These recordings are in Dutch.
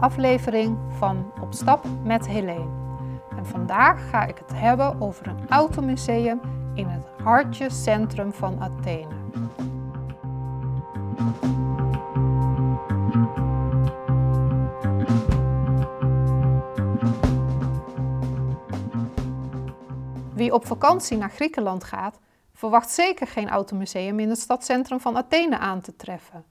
aflevering van Op stap met Helene. En vandaag ga ik het hebben over een automuseum in het hartje centrum van Athene. Wie op vakantie naar Griekenland gaat, verwacht zeker geen automuseum in het stadscentrum van Athene aan te treffen.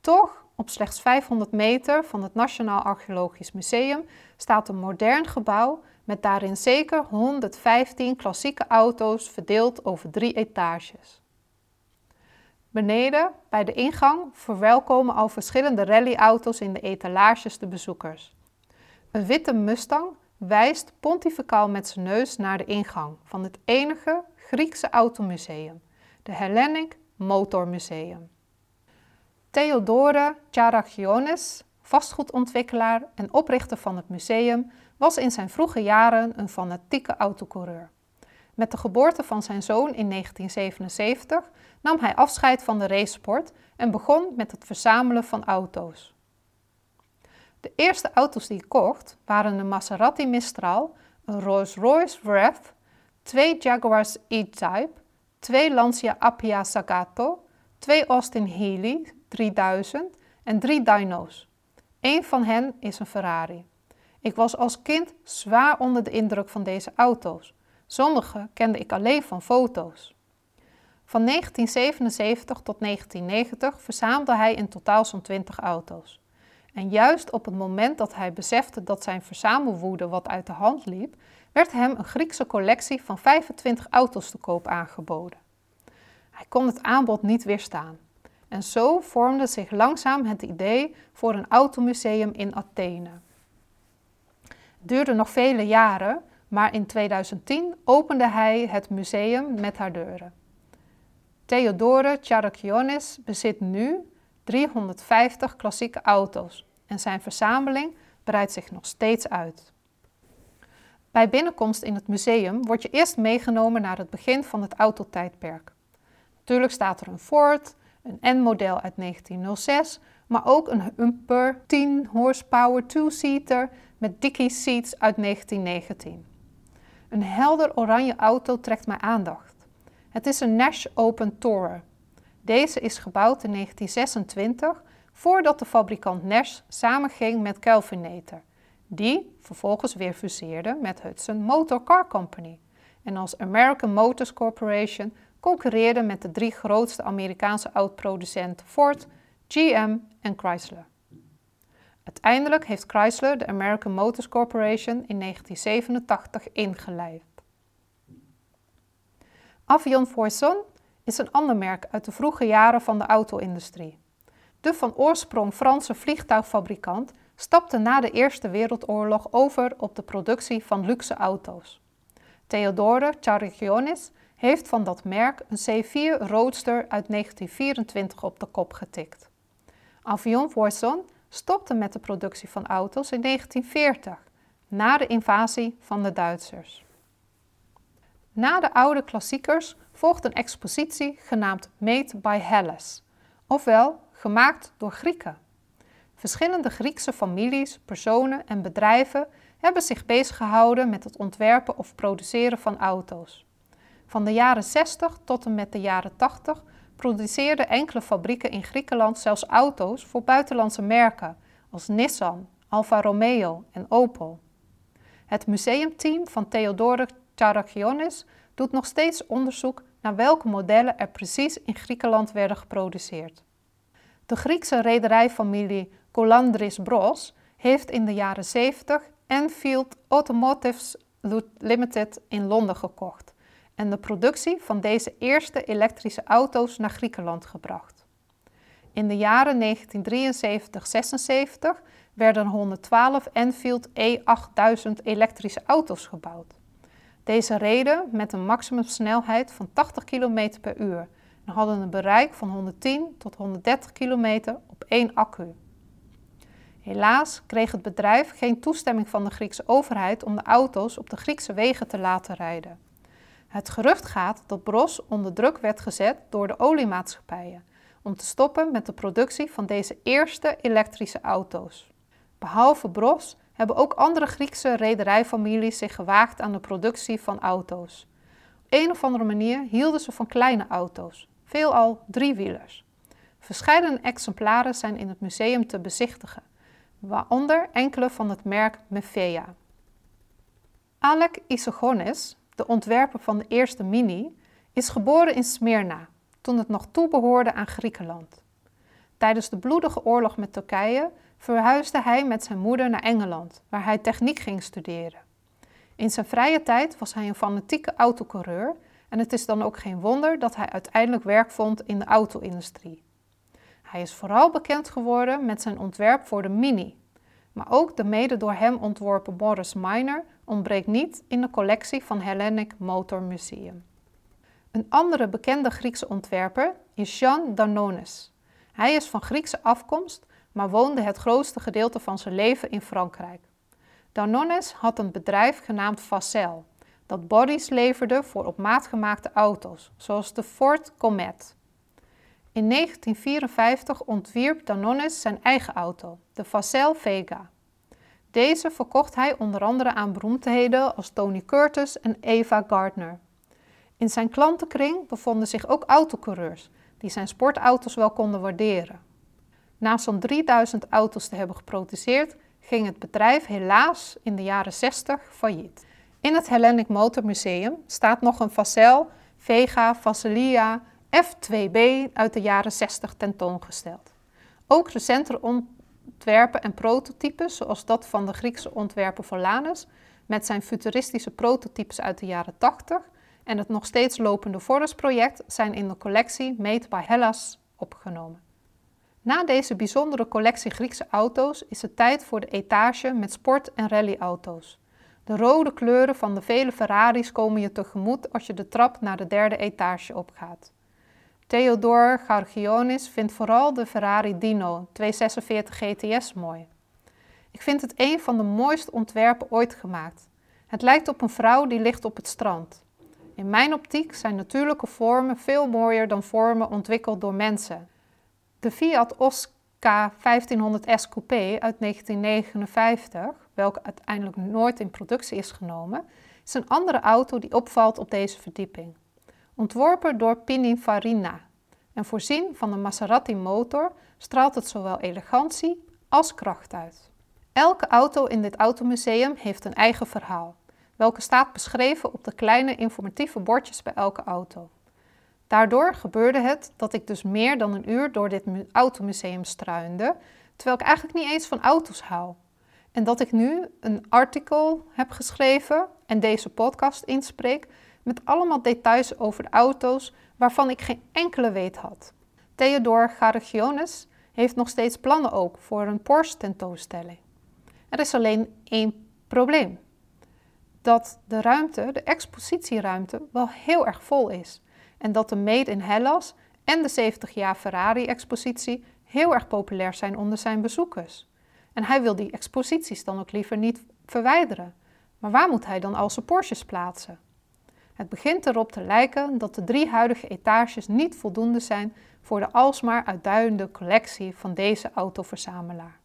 Toch, op slechts 500 meter van het Nationaal Archeologisch Museum staat een modern gebouw met daarin zeker 115 klassieke auto's verdeeld over drie etages. Beneden, bij de ingang, verwelkomen al verschillende rallyauto's in de etalages de bezoekers. Een witte Mustang wijst pontificaal met zijn neus naar de ingang van het enige Griekse automuseum, de Hellenic Motor Museum. Theodore Charagionis, vastgoedontwikkelaar en oprichter van het museum, was in zijn vroege jaren een fanatieke autocoureur. Met de geboorte van zijn zoon in 1977 nam hij afscheid van de racesport en begon met het verzamelen van auto's. De eerste auto's die hij kocht waren een Maserati Mistral, een Rolls-Royce Wraith, twee Jaguars E-Type, twee Lancia Appia Sagato, twee Austin Healey 3000 en drie dyno's. Eén van hen is een Ferrari. Ik was als kind zwaar onder de indruk van deze auto's. Sommige kende ik alleen van foto's. Van 1977 tot 1990 verzamelde hij in totaal zo'n 20 auto's. En juist op het moment dat hij besefte dat zijn verzamelwoede wat uit de hand liep, werd hem een Griekse collectie van 25 auto's te koop aangeboden. Hij kon het aanbod niet weerstaan. En zo vormde zich langzaam het idee voor een automuseum in Athene. Het duurde nog vele jaren, maar in 2010 opende hij het museum met haar deuren. Theodore Charakionis bezit nu 350 klassieke auto's en zijn verzameling breidt zich nog steeds uit. Bij binnenkomst in het museum word je eerst meegenomen naar het begin van het autotijdperk. Natuurlijk staat er een Ford, een N-model uit 1906, maar ook een Humper 10 horsepower two-seater met Dickie seats uit 1919. Een helder oranje auto trekt mijn aandacht. Het is een Nash Open Tourer. Deze is gebouwd in 1926 voordat de fabrikant Nash samenging met Kelvinator, die vervolgens weer fuseerde met Hudson Motor Car Company en als American Motors Corporation concurreerde met de drie grootste Amerikaanse autoproducenten Ford, GM en Chrysler. Uiteindelijk heeft Chrysler de American Motors Corporation in 1987 ingelijfd. Avion Foisson is een ander merk uit de vroege jaren van de auto-industrie. De van oorsprong Franse vliegtuigfabrikant stapte na de Eerste Wereldoorlog over op de productie van luxe auto's. Theodore Charigionis heeft van dat merk een C4 Roadster uit 1924 op de kop getikt. Avion Voisin stopte met de productie van auto's in 1940, na de invasie van de Duitsers. Na de oude klassiekers volgt een expositie genaamd Made by Hellas, ofwel gemaakt door Grieken. Verschillende Griekse families, personen en bedrijven hebben zich beziggehouden met het ontwerpen of produceren van auto's. Van de jaren 60 tot en met de jaren 80 produceerden enkele fabrieken in Griekenland zelfs auto's voor buitenlandse merken als Nissan, Alfa Romeo en Opel. Het museumteam van Theodore Charagionis doet nog steeds onderzoek naar welke modellen er precies in Griekenland werden geproduceerd. De Griekse rederijfamilie Colandris Bros heeft in de jaren 70 Enfield Automotives Limited in Londen gekocht en de productie van deze eerste elektrische auto's naar Griekenland gebracht. In de jaren 1973-76 werden 112 Enfield E8000 elektrische auto's gebouwd. Deze reden met een maximumsnelheid van 80 km per uur en hadden een bereik van 110 tot 130 km op één accu. Helaas kreeg het bedrijf geen toestemming van de Griekse overheid om de auto's op de Griekse wegen te laten rijden. Het gerucht gaat dat Bros onder druk werd gezet door de oliemaatschappijen om te stoppen met de productie van deze eerste elektrische auto's. Behalve Bros hebben ook andere Griekse rederijfamilies zich gewaagd aan de productie van auto's. Op een of andere manier hielden ze van kleine auto's, veelal driewielers. Verscheidene exemplaren zijn in het museum te bezichtigen, waaronder enkele van het merk Mefea. Alek Isogonis, de ontwerper van de eerste Mini, is geboren in Smyrna, toen het nog toebehoorde aan Griekenland. Tijdens de bloedige oorlog met Turkije verhuisde hij met zijn moeder naar Engeland, waar hij techniek ging studeren. In zijn vrije tijd was hij een fanatieke autocoureur en het is dan ook geen wonder dat hij uiteindelijk werk vond in de auto-industrie. Hij is vooral bekend geworden met zijn ontwerp voor de Mini, maar ook de mede door hem ontworpen Morris Minor ontbreekt niet in de collectie van Hellenic Motor Museum. Een andere bekende Griekse ontwerper is Jean Danonis. Hij is van Griekse afkomst, maar woonde het grootste gedeelte van zijn leven in Frankrijk. Danonis had een bedrijf genaamd Facel, dat bodies leverde voor op maat gemaakte auto's, zoals de Ford Comet. In 1954 ontwierp Danonis zijn eigen auto, de Facel Vega. Deze verkocht hij onder andere aan beroemdheden als Tony Curtis en Eva Gardner. In zijn klantenkring bevonden zich ook autocoureurs, die zijn sportauto's wel konden waarderen. Na zo'n 3000 auto's te hebben geproduceerd, ging het bedrijf helaas in de jaren 60 failliet. In het Hellenic Motor Museum staat nog een Facel Vega Facilia F2B uit de jaren 60 tentoongesteld. Ook recentere ontwerpen en prototypes, zoals dat van de Griekse ontwerper Volanus, met zijn futuristische prototypes uit de jaren 80 en het nog steeds lopende Forest-project, zijn in de collectie Made by Hellas opgenomen. Na deze bijzondere collectie Griekse auto's is het tijd voor de etage met sport- en rallyauto's. De rode kleuren van de vele Ferraris komen je tegemoet als je de trap naar de derde etage opgaat. Theodore Gargionis vindt vooral de Ferrari Dino 246 GTS mooi. Ik vind het een van de mooiste ontwerpen ooit gemaakt. Het lijkt op een vrouw die ligt op het strand. In mijn optiek zijn natuurlijke vormen veel mooier dan vormen ontwikkeld door mensen. De Fiat Osca 1500S Coupé uit 1959, welke uiteindelijk nooit in productie is genomen, is een andere auto die opvalt op deze verdieping. Ontworpen door Pininfarina en voorzien van een Maserati motor straalt het zowel elegantie als kracht uit. Elke auto in dit automuseum heeft een eigen verhaal, welke staat beschreven op de kleine informatieve bordjes bij elke auto. Daardoor gebeurde het dat ik dus meer dan een uur door dit automuseum struinde, terwijl ik eigenlijk niet eens van auto's hou. En dat ik nu een artikel heb geschreven en deze podcast inspreek met allemaal details over de auto's waarvan ik geen enkele weet had. Theodor Garagionis heeft nog steeds plannen ook voor een Porsche tentoonstelling. Er is alleen één probleem. Dat de ruimte, de expositieruimte, wel heel erg vol is en dat de Made in Hellas en de 70 jaar Ferrari-expositie heel erg populair zijn onder zijn bezoekers. En hij wil die exposities dan ook liever niet verwijderen. Maar waar moet hij dan al zijn Porsches plaatsen? Het begint erop te lijken dat de drie huidige etages niet voldoende zijn voor de alsmaar uitduidende collectie van deze autoverzamelaar.